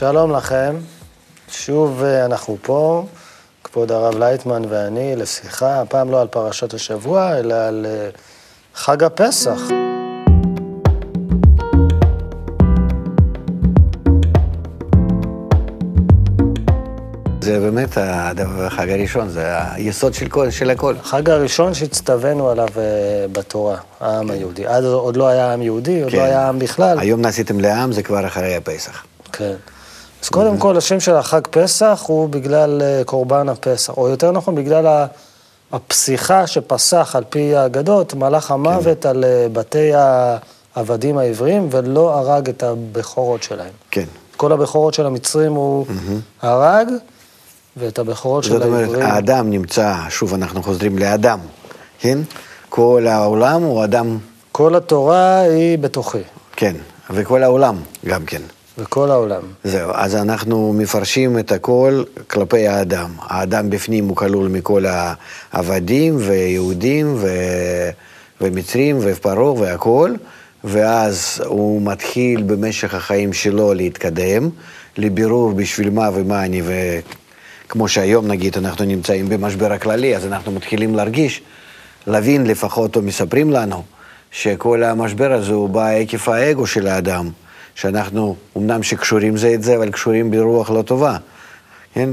שלום לכם, שוב אה, אנחנו פה, כבוד הרב לייטמן ואני, לשיחה, הפעם לא על פרשת השבוע, אלא על אה, חג הפסח. זה באמת החג הראשון, זה היסוד של, כל, של הכל. החג הראשון שהצטווינו עליו אה, בתורה, העם היהודי. אז עוד לא היה עם יהודי, עוד לא היה עם בכלל. היום נעשיתם לעם, זה כבר אחרי הפסח. כן. אז קודם כל, השם של החג פסח הוא בגלל אה, קורבן הפסח, או יותר נכון, בגלל ה- הפסיכה שפסח על פי האגדות, מלאך המוות על אה, בתי העבדים העבריים, ולא הרג את הבכורות שלהם. כן. כל הבכורות של המצרים הוא הרג, ואת הבכורות של זאת אומרת. האדם נמצא, שוב אנחנו חוזרים לאדם, כן? כל העולם הוא אדם, כל התורה היא בתוכי, כן, וכל העולם גם כן. וכל העולם. זהו, אז אנחנו מפרשים את הכל כלפי האדם. האדם בפנים הוא כלול מכל העבדים ויהודים ו... ומצרים ופרעה והכול, ואז הוא מתחיל במשך החיים שלו להתקדם, לבירור בשביל מה ומה אני, וכמו שהיום נגיד אנחנו נמצאים במשבר הכללי, אז אנחנו מתחילים להרגיש, להבין לפחות, או מספרים לנו, שכל המשבר הזה הוא בא עקב האגו של האדם. שאנחנו אמנם שקשורים זה את זה, אבל קשורים ברוח לא טובה, כן?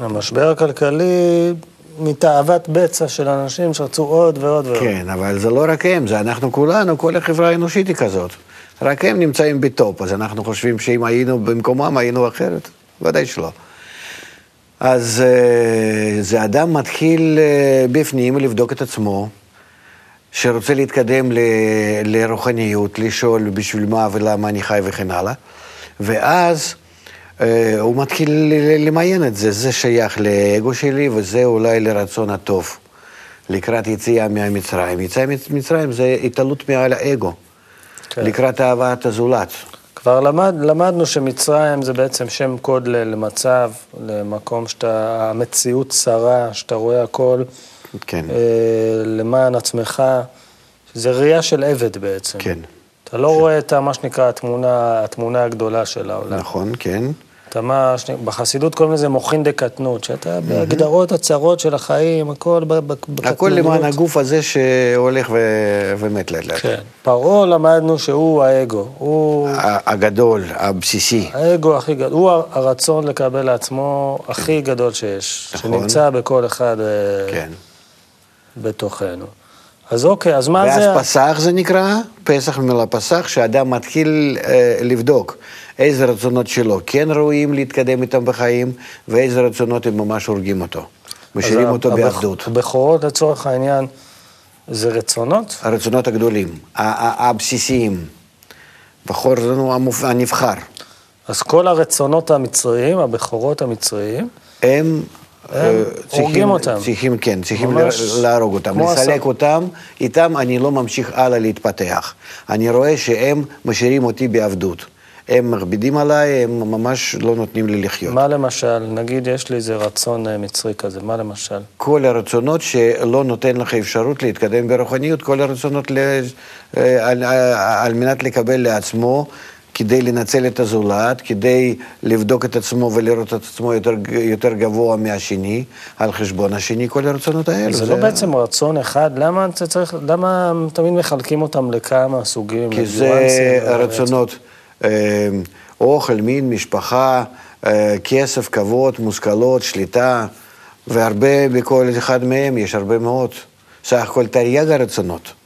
המשבר הכלכלי מתאוות בצע של אנשים שרצו עוד ועוד ועוד. כן, אבל זה לא רק הם, זה אנחנו כולנו, כל החברה האנושית היא כזאת. רק הם נמצאים בטופ, אז אנחנו חושבים שאם היינו במקומם היינו אחרת, ודאי שלא. אז אה, זה אדם מתחיל אה, בפנים לבדוק את עצמו, שרוצה להתקדם ל- לרוחניות, לשאול בשביל מה ולמה אני חי וכן הלאה, ואז אה, הוא מתחיל ל- למיין את זה, זה שייך לאגו שלי וזה אולי לרצון הטוב, לקראת יציאה מהמצרים. יציאה ממצרים זה התעלות מעל האגו, כן. לקראת אהבת הזולת. כבר למד, למדנו שמצרים זה בעצם שם קוד למצב, למקום שאתה, המציאות צרה, שאתה רואה הכל כן, אה, למען עצמך, זה ראייה של עבד בעצם. כן, אתה לא רואה את מה שנקרא התמונה, התמונה הגדולה של העולם. נכון, כן. אתה מה, שני- בחסידות קוראים לזה מוחין דקטנות, שאתה בהגדרות הצרות של החיים, הכל ב- ב- בקטנוניות. הכל למען הגוף הזה שהולך ו- ומת לאט לאט. כן. פרעה למדנו שהוא האגו, הוא הגדול, הבסיסי. האגו הכי גדול, הוא הרצון לקבל לעצמו הכי גדול שיש, נכון. שנמצא בכל אחד אה, כן. בתוכנו. אז אוקיי, אז מה ואז זה... פסח זה נקרא, פסח מילה פסח, שאדם מתחיל אה, לבדוק איזה רצונות שלו כן ראויים להתקדם איתם בחיים, ואיזה רצונות הם ממש הורגים אותו. משאירים אותו הבכ- בעבדות. הבכורות לצורך העניין זה רצונות? הרצונות הגדולים, הבסיסיים. בחור זה הנבחר. אז כל הרצונות המצריים, הבכורות המצריים, הם... אה, הורגים אותם. צריכים, כן, צריכים ממש לה- להרוג אותם, לסלק. אותם, איתם אני לא ממשיך הלאה להתפתח. אני רואה שהם משאירים אותי בעבדות. הם מכבידים עליי, הם ממש לא נותנים לי לחיות. מה למשל, נגיד יש לי איזה רצון אה, מצרי כזה, מה למשל? כל הרצונות שלא נותן לך אפשרות להתקדם ברוחניות, כל הרצונות ל... אה, על, על מנת לקבל לעצמו, כדי לנצל את הזולת, כדי לבדוק את עצמו ולראות את עצמו יותר, יותר גבוה מהשני, על חשבון השני, כל הרצונות האלו. זה לא בעצם רצון אחד, למה אתה צריך, למה תמיד מחלקים אותם לכמה סוגים? כי זה רצונות, אה, אוכל, מין, משפחה, אה, כסף, כבוד, מושכלות, שליטה, והרבה בכל אחד מהם יש הרבה מאוד. סך הכל תרי"ג הרצונות.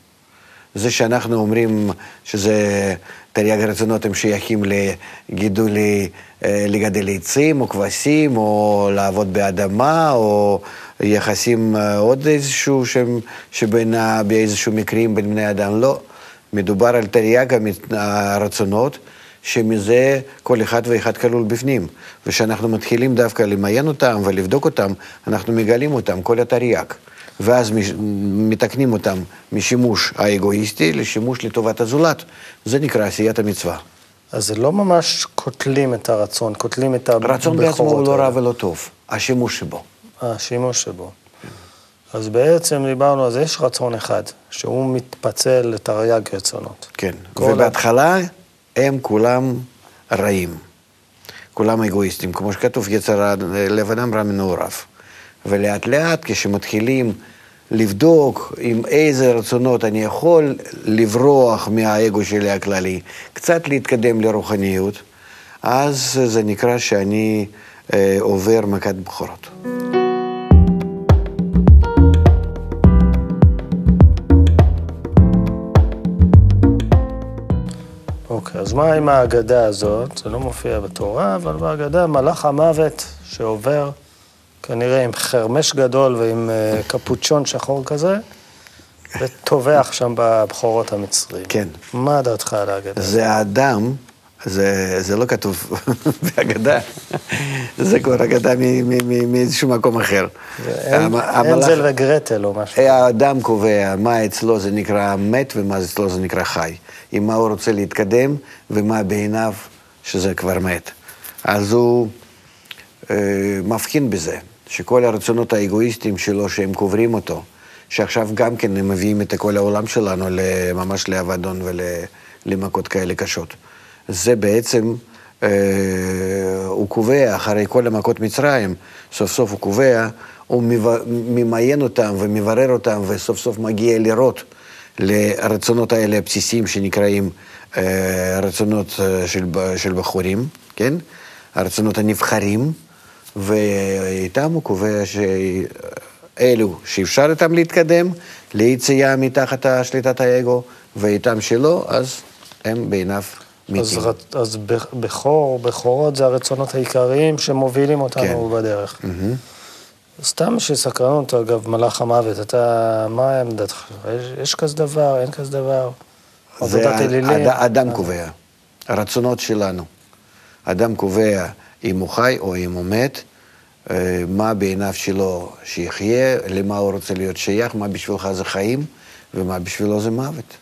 זה שאנחנו אומרים שזה תרי"ג הרצונות הם שייכים לגידול, אה, לגדל עצים או כבשים, או לעבוד באדמה, או יחסים אה, עוד איזשהו שהם, שבין, באיזשהו מקרים בין בני אדם. לא, מדובר על תרי"ג הרצונות, שמזה כל אחד ואחד כלול בפנים. וכשאנחנו מתחילים דווקא למיין אותם ולבדוק אותם, אנחנו מגלים אותם, כל התרי"ג. ואז מתקנים אותם משימוש האגואיסטי לשימוש לטובת הזולת. זה נקרא עשיית המצווה. אז זה לא ממש קוטלים את הרצון, קוטלים את הבכורות. רצון בעצמו הוא לא. רע ולא טוב, השימוש שבו. השימוש שבו. אז בעצם דיברנו, אז יש רצון אחד, שהוא מתפצל לתרי"ג רצונות. כן, ובהתחלה הם כולם רעים. כולם אגואיסטים, כמו שכתוב, יצר לב אדם רע מנעוריו. ולאט לאט כשמתחילים לבדוק עם איזה רצונות אני יכול לברוח מהאגו שלי הכללי, קצת להתקדם לרוחניות, אז זה נקרא שאני אה, עובר מכת בכורות. אוקיי, אז מה עם ההגדה הזאת? זה לא מופיע בתורה, אבל בהגדה מלאך המוות שעובר כנראה עם חרמש גדול ועם uh, קפוצ'ון שחור כזה, וטובח שם בבכורות המצרים. כן. מה דעתך על ההגדה? זה האדם, זה, זה לא כתוב בהגדה, זה כבר אגדה מאיזשהו מקום אחר. אנזל וגרטל או משהו. האדם קובע מה אצלו זה נקרא מת ומה אצלו זה נקרא חי. עם מה הוא רוצה להתקדם ומה בעיניו שזה כבר מת. אז הוא אה, מבחין בזה. שכל הרצונות האגואיסטיים שלו, שהם קוברים אותו, שעכשיו גם כן הם מביאים את כל העולם שלנו ממש לאבדון ולמכות כאלה קשות. זה בעצם, אה, הוא קובע, אחרי כל המכות מצרים, סוף סוף הוא קובע, הוא ממיין אותם ומברר אותם, וסוף סוף מגיע לראות לרצונות האלה הבסיסיים שנקראים אה, רצונות אה, של, של בחורים, כן? הרצונות הנבחרים. ואיתם הוא קובע שאלו שאפשר איתם להתקדם ליציאה מתחת שליטת האגו, ואיתם שלא, אז הם בעיניו מתים. אז, אז בכור, בכורות זה הרצונות העיקריים שמובילים אותנו כן. בדרך. Mm-hmm. סתם בשביל סקרנות, אגב, מלאך המוות, אתה, מה עמדתך? יש, יש כזה דבר, אין כזה דבר? זה אד, אדם קובע, הרצונות שלנו. אדם קובע אם הוא חי או אם הוא מת, אה, מה בעיניו שלו שיחיה, למה הוא רוצה להיות שייך, מה בשבילך זה חיים ומה בשבילו זה מוות.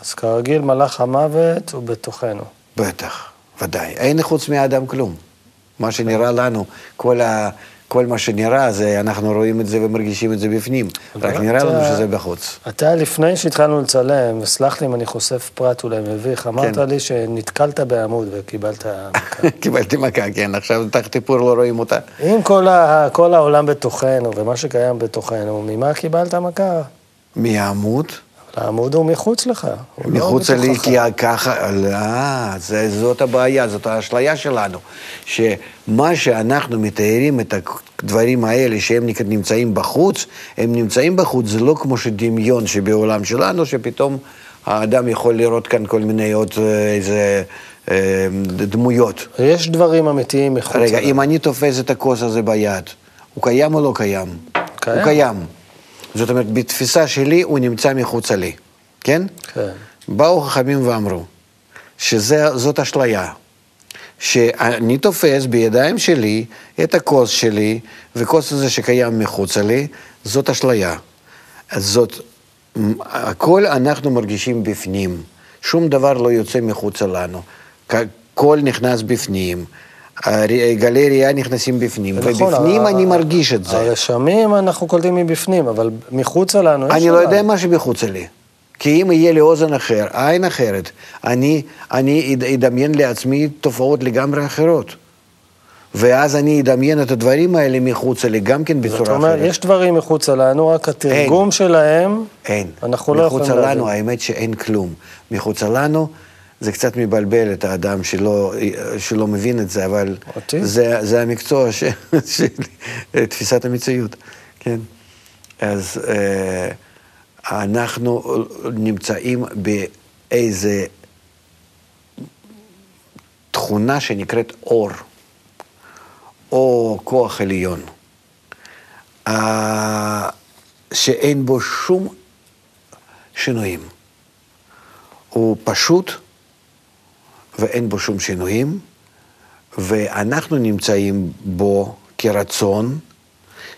אז כרגיל מלאך המוות הוא בתוכנו. בטח, ודאי. אין חוץ מהאדם כלום. מה שנראה לנו, כל ה... כל מה שנראה, זה, אנחנו רואים את זה ומרגישים את זה בפנים, רק נראה לנו שזה בחוץ. אתה, לפני שהתחלנו לצלם, וסלח לי אם אני חושף פרט אולי מביך, אמרת כן. לי שנתקלת בעמוד וקיבלת מכה. קיבלתי מכה, כן, עכשיו תחת איפור לא רואים אותה. אם כל, ה, כל העולם בתוכנו, ומה שקיים בתוכנו, ממה קיבלת מכה? מהעמוד? העמוד הוא מחוץ לך. לא מחוץ לי, כי ככה, לא, זאת הבעיה, זאת האשליה שלנו. שמה שאנחנו מתארים את הדברים האלה, שהם נמצאים בחוץ, הם נמצאים בחוץ, זה לא כמו שדמיון שבעולם שלנו, שפתאום האדם יכול לראות כאן כל מיני עוד אה, איזה... אה, דמויות. יש דברים אמיתיים מחוץ. רגע, אם אני תופס את הכוס הזה ביד, הוא קיים או לא קיים? קיים. הוא קיים. זאת אומרת, בתפיסה שלי הוא נמצא מחוצה לי, כן? כן. באו חכמים ואמרו שזאת אשליה, שאני תופס בידיים שלי את הכוס שלי, וכוס הזה שקיים מחוצה לי, זאת אשליה. זאת, הכל אנחנו מרגישים בפנים, שום דבר לא יוצא מחוצה לנו. הכל נכנס בפנים, גלי ראייה נכנסים בפנים, נכון, ובפנים אני מרגיש את זה. הרשמים אנחנו קולטים מבפנים, אבל מחוצה לנו יש... אני לא יודע מה שמחוצה לי. כי אם יהיה לי אוזן אחר, עין אחרת, אני, אני אדמיין לעצמי תופעות לגמרי אחרות. ואז אני אדמיין את הדברים האלה מחוצה לי, גם כן בצורה אחרת. זאת אומרת, יש דברים מחוצה לנו, רק התרגום אין, שלהם, אין. אנחנו לא יכולים להבין. מחוצה לנו, האמת שאין כלום. מחוצה לנו... זה קצת מבלבל את האדם שלא, שלא מבין את זה, אבל זה, זה המקצוע ש, של תפיסת המציאות, כן? אז אה, אנחנו נמצאים באיזה תכונה שנקראת אור, או כוח עליון, אה, שאין בו שום שינויים. הוא פשוט ואין בו שום שינויים, ואנחנו נמצאים בו כרצון,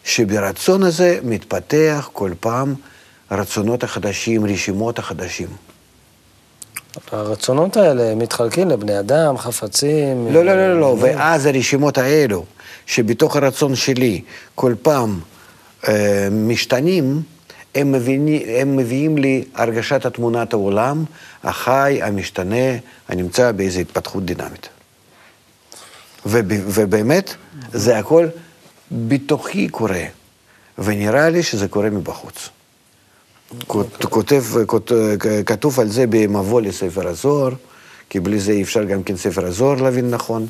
שברצון הזה מתפתח כל פעם רצונות החדשים, רשימות החדשים. הרצונות האלה מתחלקים לבני אדם, חפצים... לא, לא, לא, לא, ואז הרשימות האלו, שבתוך הרצון שלי כל פעם אה, משתנים, הם מביאים, הם מביאים לי הרגשת התמונת העולם, החי, המשתנה, הנמצא באיזו התפתחות דינמית. וב, ובאמת, זה הכל בתוכי קורה, ונראה לי שזה קורה מבחוץ. כותב, כתוב על זה במבוא לספר הזוהר, כי בלי זה אי אפשר גם כן ספר הזוהר להבין נכון,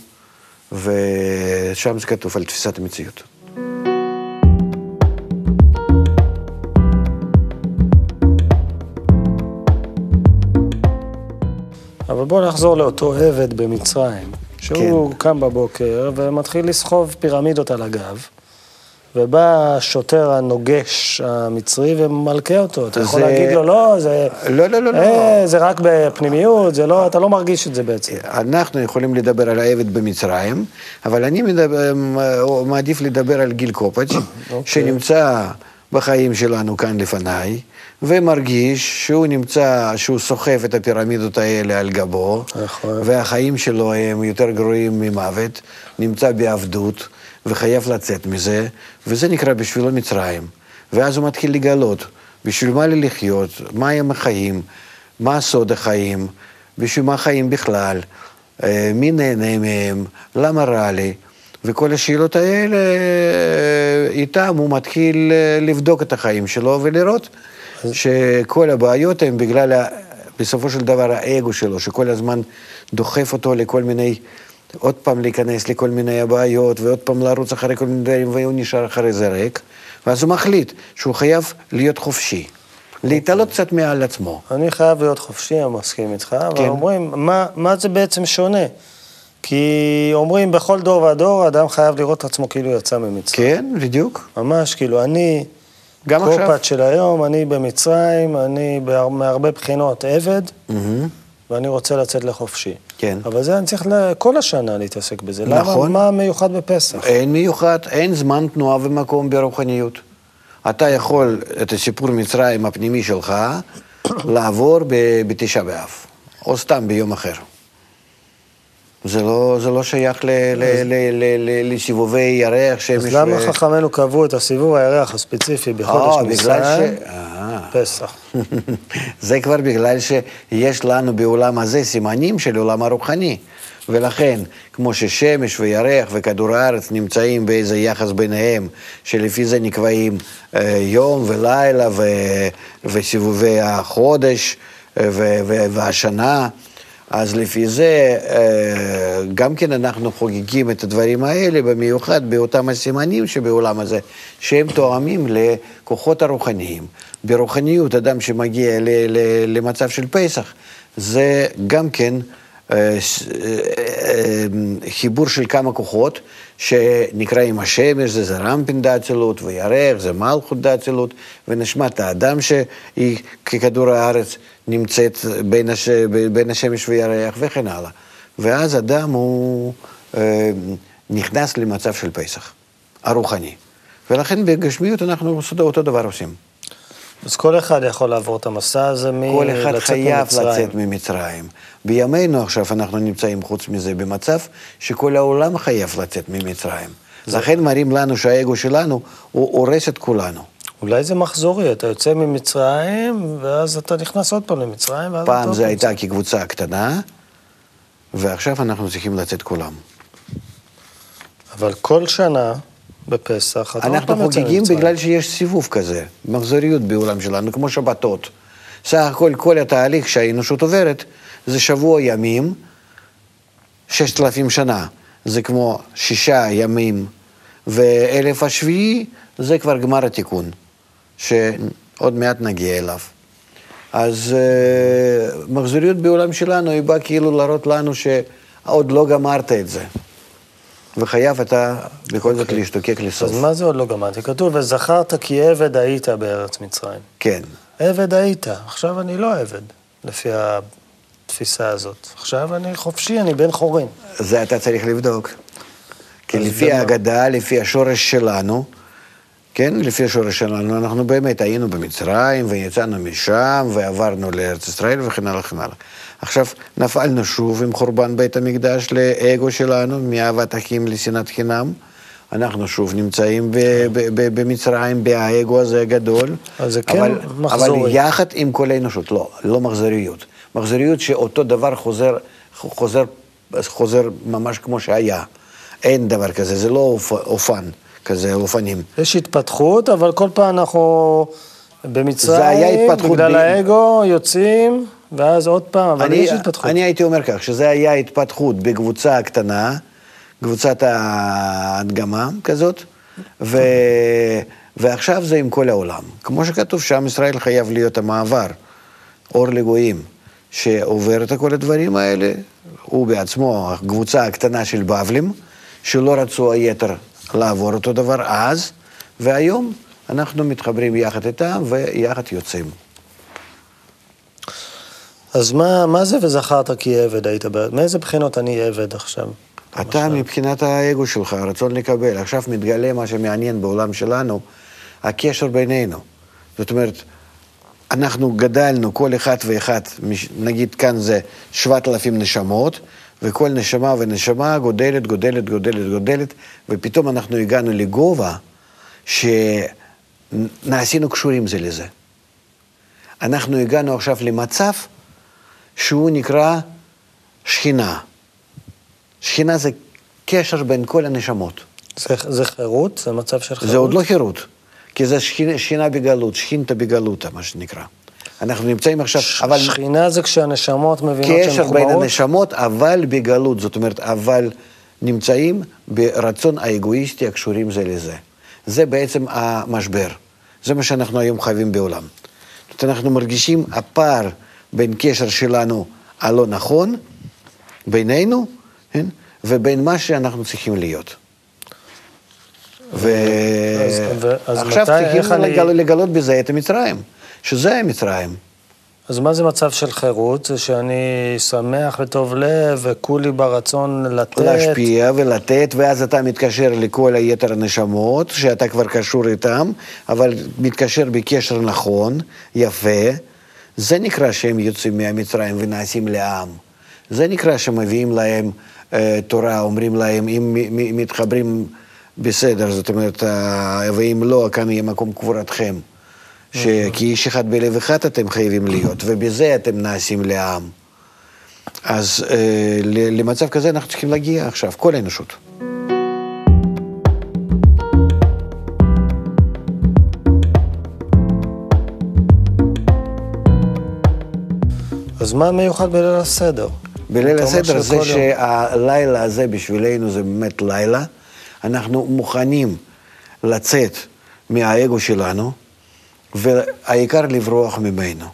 ושם זה כתוב על תפיסת המציאות. אבל בואו נחזור לאותו עבד במצרים, שהוא כן. קם בבוקר ומתחיל לסחוב פירמידות על הגב. ובא השוטר הנוגש המצרי ומלכה אותו. אתה יכול להגיד לו, לא, זה... לא, לא, לא, לא. אה, זה רק בפנימיות, זה לא, אתה לא מרגיש את זה בעצם. אנחנו יכולים לדבר על העבד במצרים, אבל אני מדבר, מעדיף לדבר על גיל קופץ', אוקיי. שנמצא בחיים שלנו כאן לפניי, ומרגיש שהוא נמצא, שהוא סוחב את הפירמידות האלה על גבו, נכון. והחיים שלו הם יותר גרועים ממוות, נמצא בעבדות. וחייב לצאת מזה, וזה נקרא בשבילו מצרים. ואז הוא מתחיל לגלות, בשביל מה לי לחיות, מה הם החיים, מה סוד החיים, בשביל מה חיים בכלל, אה, מי נהנה מהם, למה רע לי. וכל השאלות האלה, אה, איתם הוא מתחיל אה, לבדוק את החיים שלו ולראות שכל הבעיות הן בגלל, בסופו של דבר, האגו שלו, שכל הזמן דוחף אותו לכל מיני עוד פעם להיכנס לכל מיני הבעיות, ועוד פעם לרוץ אחרי כל מיני דברים, והוא נשאר אחרי זה ריק, ואז הוא מחליט שהוא חייב להיות חופשי. להתעלות קצת מעל עצמו. אני חייב להיות חופשי, אני מסכים איתך, כן. אבל אומרים, מה, מה זה בעצם שונה? כי אומרים, בכל דור ודור, אדם חייב לראות את עצמו כאילו יצא ממצרים. כן, בדיוק. ממש, כאילו, אני, גם עכשיו. של היום, אני במצרים, אני מהרבה בחינות עבד, mm-hmm. ואני רוצה לצאת לחופשי. כן. אבל זה אני צריך כל השנה להתעסק בזה. נכון. למה, מה מיוחד בפסח? אין מיוחד, אין זמן תנועה ומקום ברוחניות. אתה יכול את הסיפור מצרים הפנימי שלך לעבור בתשעה באב, או סתם ביום אחר. זה לא, זה לא שייך ל, ל, ל, ל, ל, לסיבובי ירח, שמש... אז למה. חכמינו קבעו את הסיבוב הירח הספציפי בחודש אה, ניסן? ש... פסח. זה כבר בגלל שיש לנו בעולם הזה סימנים של עולם הרוחני. ולכן, כמו ששמש וירח וכדור הארץ נמצאים באיזה יחס ביניהם, שלפי זה נקבעים אה, יום ולילה ו, וסיבובי החודש אה, ו, ו, והשנה, אז לפי זה אה, גם כן אנחנו חוגגים את הדברים האלה, במיוחד באותם הסימנים שבעולם הזה, שהם תואמים לכוחות הרוחניים. ברוחניות, אדם שמגיע למצב של פסח, זה גם כן אה, אה, חיבור של כמה כוחות שנקראים השמש, זה זרמפין דאצילות, וירח, זה מלכות דאצילות, ונשמת האדם שהיא ככדור הארץ נמצאת בין, הש... בין השמש וירח וכן הלאה. ואז אדם הוא אה, נכנס למצב של פסח, הרוחני. ולכן בגשמיות אנחנו אותו דבר עושים. אז כל אחד יכול לעבור את המסע הזה מלצאת ממצרים. כל אחד חייב ממצרים. לצאת ממצרים. בימינו עכשיו אנחנו נמצאים חוץ מזה במצב שכל העולם חייב לצאת ממצרים. זה... לכן מראים לנו שהאגו שלנו הוא הורס את כולנו. אולי זה מחזורי, אתה יוצא ממצרים, ואז אתה נכנס עוד פעם למצרים, ואז פעם זה הייתה כקבוצה קטנה, ועכשיו אנחנו צריכים לצאת כולם. אבל כל שנה, בפסח, אנחנו חוגגים בגלל שיש סיבוב כזה, מחזוריות בעולם שלנו, כמו שבתות. סך הכל, כל התהליך שהאנושות עוברת, זה שבוע ימים, ששת אלפים שנה. זה כמו שישה ימים, ואלף השביעי זה כבר גמר התיקון. שעוד מעט נגיע אליו. אז uh, מחזוריות בעולם שלנו היא באה כאילו להראות לנו שעוד לא גמרת את זה. וחייב אתה בכל זאת. אוקיי. להשתוקק לסוף. אז מה זה עוד לא גמרתי? כתוב, וזכרת כי עבד היית בארץ מצרים. כן. עבד היית, עכשיו אני לא עבד, לפי התפיסה הזאת. עכשיו אני חופשי, אני בן חורין. זה אתה צריך לבדוק. כי לפי ההגדה, לפי השורש שלנו, כן, לפי השורש שלנו, אנחנו באמת היינו במצרים, ויצאנו משם, ועברנו לארץ ישראל, וכן הלאה וכן הלאה. עכשיו, נפלנו שוב עם חורבן בית המקדש לאגו שלנו, מאהבת אחים לשנאת חינם. אנחנו שוב נמצאים במצרים, באגו הזה הגדול. אז זה כן מחזורי. אבל יחד עם כל האנושות, לא, לא מחזוריות. מחזוריות שאותו דבר חוזר, חוזר, חוזר ממש כמו שהיה. אין דבר כזה, זה לא אופ, אופן כזה, אופנים. יש התפתחות, אבל כל פעם אנחנו במצרים, בגלל ב- האגו, יוצאים, ואז עוד פעם, אבל יש התפתחות. אני הייתי אומר כך, שזה היה התפתחות בקבוצה קטנה, קבוצת ההדגמה כזאת, ו... ועכשיו זה עם כל העולם. כמו שכתוב שעם ישראל חייב להיות המעבר, אור לגויים, שעובר את כל הדברים האלה, הוא בעצמו, הקבוצה הקטנה של בבלים, שלא רצו היתר לעבור אותו דבר אז, והיום אנחנו מתחברים יחד איתם ויחד יוצאים. אז מה, מה זה וזכרת כי עבד היית? מאיזה בחינות אני עבד עכשיו? אתה מבחינת האגו שלך, הרצון לקבל. עכשיו מתגלה מה שמעניין בעולם שלנו, הקשר בינינו. זאת אומרת, אנחנו גדלנו, כל אחד ואחד, נגיד כאן זה 7,000 נשמות, וכל נשמה ונשמה גודלת, גודלת, גודלת, גודלת, ופתאום אנחנו הגענו לגובה שנעשינו קשורים זה לזה. אנחנו הגענו עכשיו למצב שהוא נקרא שכינה. שכינה זה קשר בין כל הנשמות. זה, זה חירות? זה מצב של חירות? זה עוד לא חירות, כי זה שכינה, שכינה בגלות, שכינתא בגלותא, מה שנקרא. אנחנו נמצאים עכשיו, ש- אבל שכינה זה כשהנשמות מבינות שהן קשר בין מחוברות? הנשמות, אבל בגלות, זאת אומרת, אבל נמצאים ברצון האגואיסטי הקשורים זה לזה. זה בעצם המשבר. זה מה שאנחנו היום חייבים בעולם. זאת אומרת, אנחנו מרגישים הפער בין קשר שלנו הלא נכון, בינינו, כן? ובין מה שאנחנו צריכים להיות. ועכשיו צריכים אני- לגל- לגלות בזה את המצרים, שזה המצרים. אז מה זה מצב של חירות? זה שאני שמח וטוב לב וכולי ברצון לתת? להשפיע ולתת, ואז אתה מתקשר לכל היתר הנשמות, שאתה כבר קשור איתם, אבל מתקשר בקשר נכון, יפה. זה נקרא שהם יוצאים מהמצרים ונעשים לעם. זה נקרא שמביאים להם אה, תורה, אומרים להם, אם מתחברים בסדר, זאת אומרת, אה, ואם לא, כאן יהיה מקום קבורתכם. שכי איש אחד בלב אחד אתם חייבים להיות, ובזה אתם נעשים לעם. אז אה, למצב כזה אנחנו צריכים להגיע עכשיו, כל האנושות. אז מה מיוחד בליל הסדר? בליל הסדר זה יום- שהלילה הזה בשבילנו זה באמת לילה. אנחנו מוכנים לצאת מהאגו שלנו, והעיקר לברוח ממנו.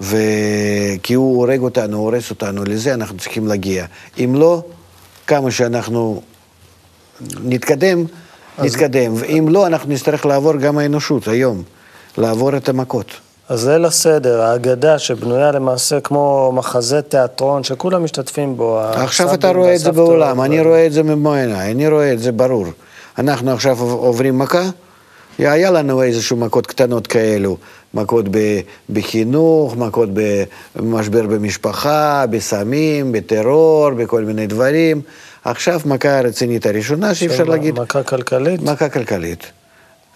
וכי הוא הורג אותנו, הורס אותנו, לזה אנחנו צריכים להגיע. אם לא, כמה שאנחנו נתקדם, נתקדם. ואם לא, אנחנו נצטרך לעבור גם האנושות היום, לעבור את המכות. אז ליל הסדר, ההגדה שבנויה למעשה כמו מחזה תיאטרון שכולם משתתפים בו. עכשיו אתה רואה את זה בעולם, אני רואה את זה במו עיניי, אני רואה את זה ברור. אנחנו עכשיו עוברים מכה, היה לנו איזשהו מכות קטנות כאלו, מכות בחינוך, מכות במשבר במשפחה, בסמים, בטרור, בכל מיני דברים. עכשיו מכה הרצינית הראשונה שאפשר להגיד, מכה כלכלית? מכה כלכלית.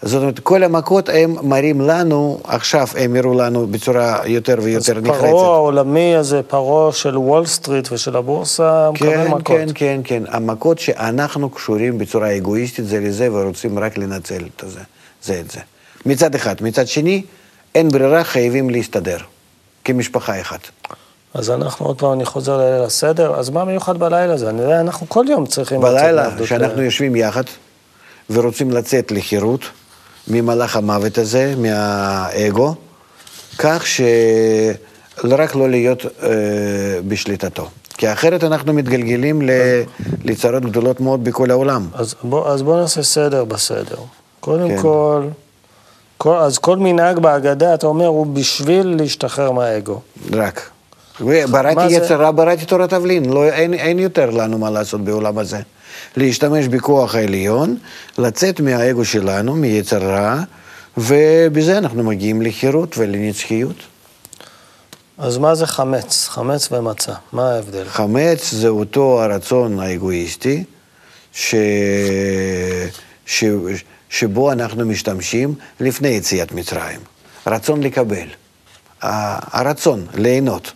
זאת אומרת, כל המכות הם מראים לנו, עכשיו הם יראו לנו בצורה יותר ויותר אז נחרצת. פרעה העולמי הזה, פרעה של וול סטריט ושל הבורסה, הוא מקבל כן, מכות. כן, כן, כן. המכות שאנחנו קשורים בצורה אגואיסטית זה לזה ורוצים רק לנצל את זה, זה את זה. מצד אחד. מצד שני, אין ברירה, חייבים להסתדר. כמשפחה אחת. אז אנחנו עוד פעם, אני חוזר לליל הסדר, אז מה מיוחד בלילה הזה? אני יודע, אנחנו כל יום צריכים בלילה, מעבדות שאנחנו ל- יושבים יחד ורוצים לצאת לחירות ממלאך המוות הזה, מהאגו, כך שרק לא להיות אה, בשליטתו. כי אחרת אנחנו מתגלגלים ל- לצרות גדולות מאוד בכל העולם. אז בוא, אז בוא נעשה סדר בסדר. קודם כן. כל, כל, אז כל מנהג בהגדה, אתה אומר, הוא בשביל להשתחרר מהאגו. רק. מה ובראתי זה? יצר רע, בראתי תורת תבלין. לא, אין, אין יותר לנו מה לעשות בעולם הזה. להשתמש בכוח העליון, לצאת מהאגו שלנו, מיצר רע, ובזה אנחנו מגיעים לחירות ולנצחיות. אז מה זה חמץ? חמץ ומצה, מה ההבדל? חמץ זה אותו הרצון האגואיסטי, ש... ש... שבו אנחנו משתמשים לפני יציאת מצרים. רצון לקבל. הרצון ליהנות.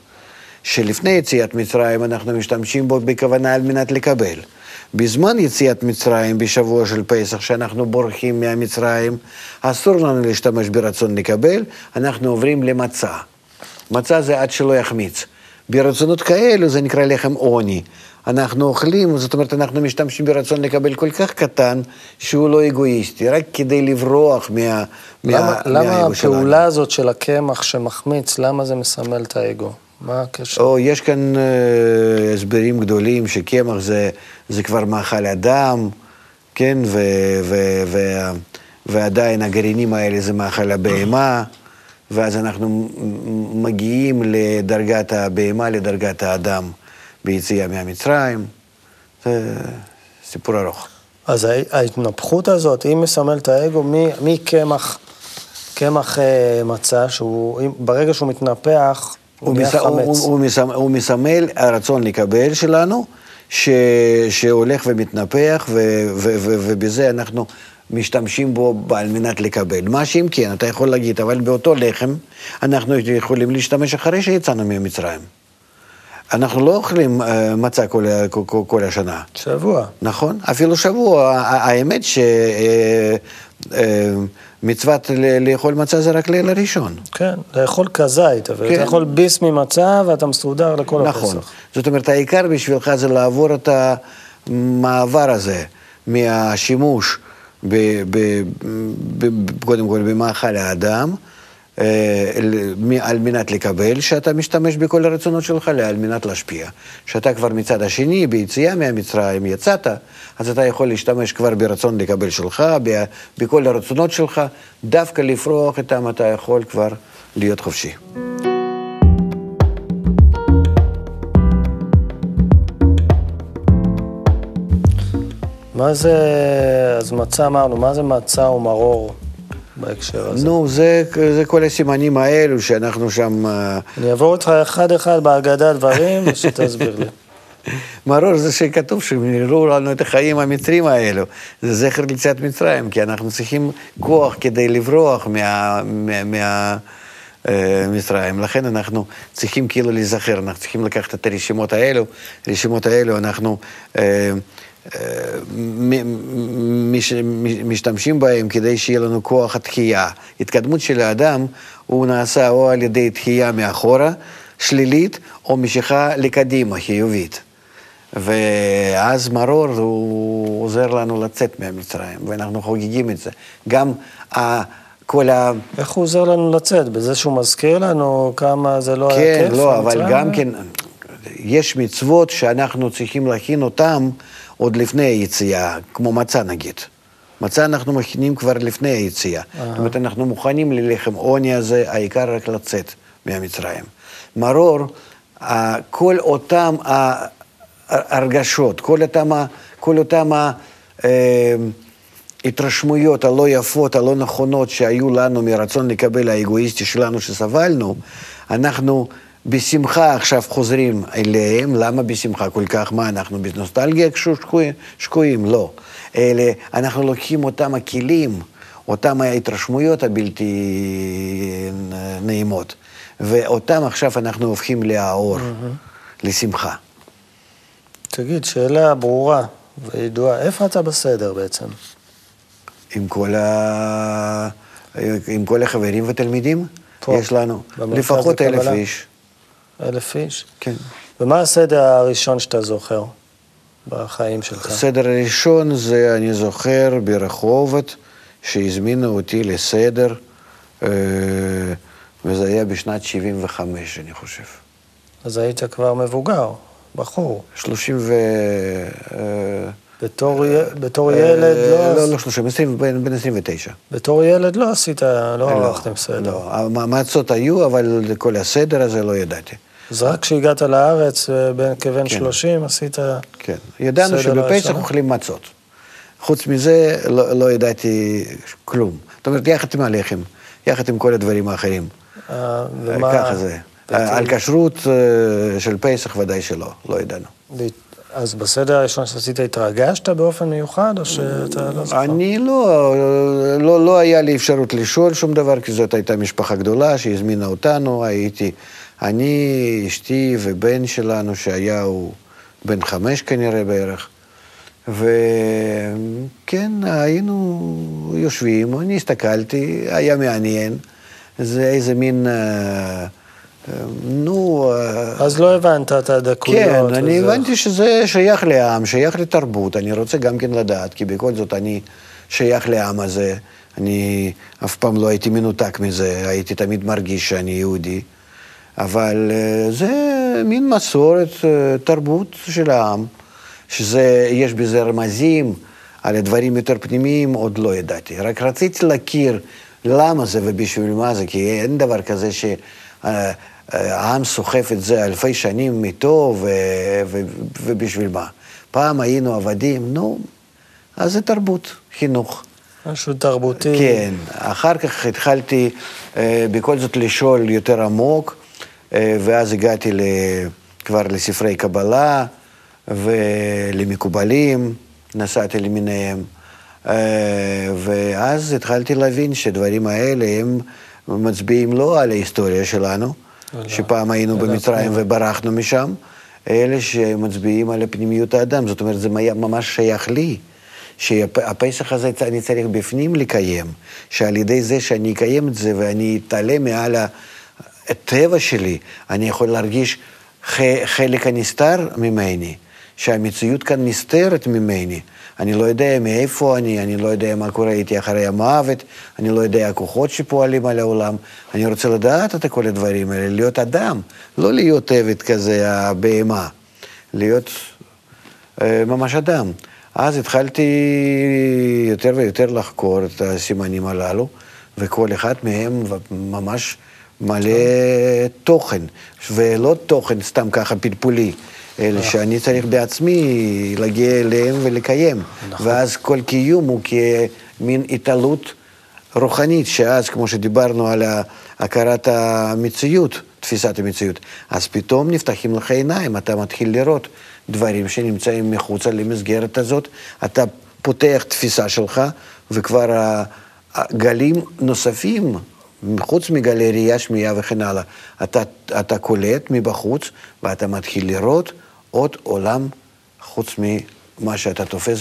שלפני יציאת מצרים אנחנו משתמשים בו בכוונה על מנת לקבל. בזמן יציאת מצרים, בשבוע של פסח, שאנחנו בורחים מהמצרים, אסור לנו להשתמש ברצון לקבל, אנחנו עוברים למצה. מצה זה עד שלא יחמיץ. ברצונות כאלו זה נקרא לחם עוני. אנחנו אוכלים, זאת אומרת, אנחנו משתמשים ברצון לקבל כל כך קטן, שהוא לא אגואיסטי, רק כדי לברוח מה, למה, מה, למה. הפעולה הזאת של הקמח שמחמיץ, למה זה מסמל את האגו? מה הקשר? או, יש כאן אה, הסברים גדולים שקמח זה, זה כבר מאכל אדם, כן, ו, ו, ו, ועדיין הגרעינים האלה זה מאכל הבהמה, ואז אנחנו מגיעים לדרגת הבהמה, לדרגת האדם ביציאה מהמצרים. זה סיפור ארוך. אז הה- ההתנפחות הזאת, היא מסמלת האגו מקמח, קמח אה, מצה, שהוא, ברגע שהוא מתנפח, הוא הוא, הוא. הוא, מסמל, הוא מסמל הרצון לקבל שלנו, ש, שהולך ומתנפח, ו, ו, ו, ובזה אנחנו משתמשים בו על מנת לקבל. מה שאם כן, אתה יכול להגיד, אבל באותו לחם אנחנו יכולים להשתמש אחרי שיצאנו ממצרים. אנחנו לא אוכלים אה, מצה כל, כל, כל, השנה. שבוע. נכון, אפילו שבוע. האמת שמצוות לאכול מצה זה רק ליל הראשון. כן, לאכול כזית, אבל כן. אתה יכול ביס ממצה ואתה מסודר לכל נכון. הפסח. זאת אומרת, העיקר בשבילך זה לעבור את המעבר הזה מהשימוש, ב, ב, ב, ב, קודם כל במאכל האדם, על מנת לקבל, שאתה משתמש בכל הרצונות שלך, על מנת להשפיע. שאתה כבר מצד השני, ביציאה מהמצרים, יצאת, אז אתה יכול להשתמש כבר ברצון לקבל שלך, בכל הרצונות שלך, דווקא לפרוח איתם אתה יכול כבר להיות חופשי. מה זה, אז מצה אמרנו, מה זה מצה ומרור בהקשר הזה? נו, זה, זה כל הסימנים האלו שאנחנו שם... אה, אני אעבור איתך אחד-אחד בהגדה דברים, ושתסביר לי. מרור זה שכתוב שהם יראו לנו את החיים המצרים האלו. זה זכר ליציאת מצרים, כי אנחנו צריכים כוח כדי לברוח מה... מה, מה אה, מצרים. לכן אנחנו צריכים כאילו להיזכר, אנחנו צריכים לקחת את הרשימות האלו, הרשימות האלו אנחנו אה, משתמשים בהם כדי שיהיה לנו כוח התחייה. התקדמות של האדם הוא נעשה או על ידי תחייה מאחורה, שלילית, או משיכה לקדימה, חיובית. ואז מרור הוא עוזר לנו לצאת מהמצרים, ואנחנו חוגגים את זה. גם ה- כל ה... איך הוא עוזר לנו לצאת? בזה שהוא מזכיר לנו כמה זה לא היה כן, כיף? לא, אבל? גם כן, יש מצוות שאנחנו צריכים להכין אותן עוד לפני היציאה, כמו מצה נגיד. מצה אנחנו מכינים כבר לפני היציאה. זאת אומרת, אנחנו מוכנים ללחם עוני הזה, העיקר רק לצאת מהמצרים. מרור, כל אותם ההרגשות, כל אותם, כל אותם ה- אה, התרשמויות הלא יפות, הלא נכונות שהיו לנו מרצון לקבל האגואיסטי שלנו שסבלנו, אנחנו בשמחה עכשיו חוזרים אליהם. למה בשמחה כל כך? מה, אנחנו בנוסטלגיה שקועים? שקועים? לא. אלה, אנחנו לוקחים אותם הכלים, אותם ההתרשמויות הבלתי נעימות, ואותם עכשיו אנחנו הופכים לאור, לשמחה. תגיד, שאלה ברורה וידועה, איפה אתה בסדר בעצם? עם כל, ה... עם כל החברים והתלמידים, פה, יש לנו לפחות אלף. איש. אלף איש? כן. ומה הסדר הראשון שאתה זוכר בחיים שלך? הסדר הראשון זה, אני זוכר, ברחובות, שהזמינו אותי לסדר, אה, וזה היה בשנת 75, אני חושב. אז היית כבר מבוגר, בחור. 30 ו... אה, בתור, י... בתור ילד אה, לא... לא, לא 30, 20, בן בן 29. בתור ילד לא עשית, לא ערכתם סדר. לא, המעצות היו, אבל כל הסדר הזה לא ידעתי. אז רק כשהגעת לארץ, אה, כבן כן. 30, עשית... כן. ידענו שבפסח. אוכלים מצות. חוץ מזה, לא, לא ידעתי כלום. זאת אומרת, יחד עם הלחם, יחד עם כל הדברים האחרים. אה, ומה... ככה זה. על כשרות אה, של פסח ודאי שלא, לא ידענו. אז בסדר הראשון שעשית, התרגשת באופן מיוחד, או שאתה לא זוכר? אני לא, לא, לא היה לי אפשרות לשאול שום דבר, כי זאת הייתה משפחה גדולה שהזמינה אותנו, הייתי אני, אשתי ובן שלנו, שהיה הוא בן חמש כנראה בערך, וכן, היינו יושבים, אני הסתכלתי, היה מעניין. זה איזה מין... אה, נו... אז לא הבנת את הדקויות. כן, וזה... אני הבנתי שזה שייך לעם, שייך לתרבות. אני רוצה גם כן לדעת, כי בכל זאת אני שייך לעם הזה. אני אף פעם לא הייתי מנותק מזה, הייתי תמיד מרגיש שאני יהודי. אבל אה, זה מין מסורת, אה, תרבות של העם, שיש בזה רמזים על הדברים יותר פנימיים, עוד לא ידעתי. רק רציתי להכיר למה זה ובשביל מה זה, כי אין דבר כזה שהעם סוחף את זה אלפי שנים איתו ו... ו... ובשביל מה. פעם היינו עבדים, נו, אז זה תרבות, חינוך. משהו תרבותי. כן, אחר כך התחלתי אה, בכל זאת לשאול יותר עמוק, אה, ואז הגעתי כבר לספרי קבלה ולמקובלים, נסעתי למיניהם, אה, ואז התחלתי להבין שדברים האלה הם מצביעים לא על ההיסטוריה שלנו, שפעם היינו במצרים וברחנו משם, אלה שמצביעים על הפנימיות האדם, זאת אומרת, זה ממש שייך לי. שהפסח הזה אני צריך בפנים לקיים, שעל ידי זה שאני אקיים את זה ואני אתעלה מעל הטבע שלי, אני יכול להרגיש חלק הנסתר ממני, שהמציאות כאן נסתרת ממני. אני לא יודע מאיפה אני, אני לא יודע מה קורה איתי אחרי המוות, אני לא יודע הכוחות שפועלים על העולם. אני רוצה לדעת את כל הדברים האלה, להיות אדם, לא להיות עבד כזה, הבהמה, להיות אה, ממש אדם. אז התחלתי יותר ויותר לחקור את הסימנים הללו, וכל אחד מהם ממש מלא תוכן, ולא תוכן סתם ככה פלפולי, אלא שאני צריך בעצמי להגיע אליהם ולקיים. נכון. ואז כל קיום הוא כמין התעלות רוחנית, שאז, כמו שדיברנו על הכרת המציאות, תפיסת המציאות, אז פתאום נפתחים לך עיניים, אתה מתחיל לראות דברים שנמצאים מחוצה למסגרת הזאת, אתה פותח תפיסה שלך, וכבר גלים נוספים, חוץ מגלי ראייה, שמיעה וכן הלאה, אתה, אתה קולט מבחוץ, ואתה מתחיל לראות עוד עולם חוץ ממה שאתה תופס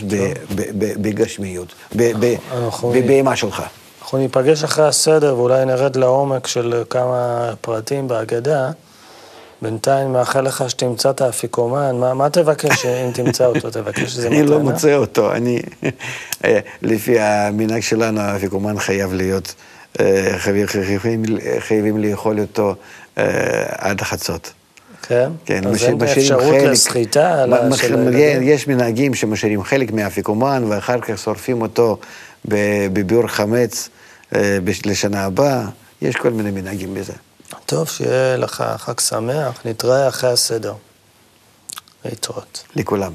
בגשמיות, בבהמה שלך. אנחנו ניפגש אחרי הסדר ואולי נרד לעומק של כמה פרטים בהגדה. בינתיים מאחל לך שתמצא את האפיקומן, מה, מה תבקש אם תמצא אותו? תבקש איזה מתנה? אני לא מוצא אותו, אני, אה, לפי המנהג שלנו, האפיקומן חייב להיות, חייבים, חייבים לאכול אותו אה, עד חצות. כן? כן, אז אין אפשרות לסחיטה של הילדים? יש מנהגים שמשאירים חלק מהאפיקומן ואחר כך שורפים אותו בביאור חמץ לשנה הבאה, יש כל מיני מנהגים בזה. טוב, שיהיה לך חג שמח, נתראה אחרי הסדר. להתראות. לכולם.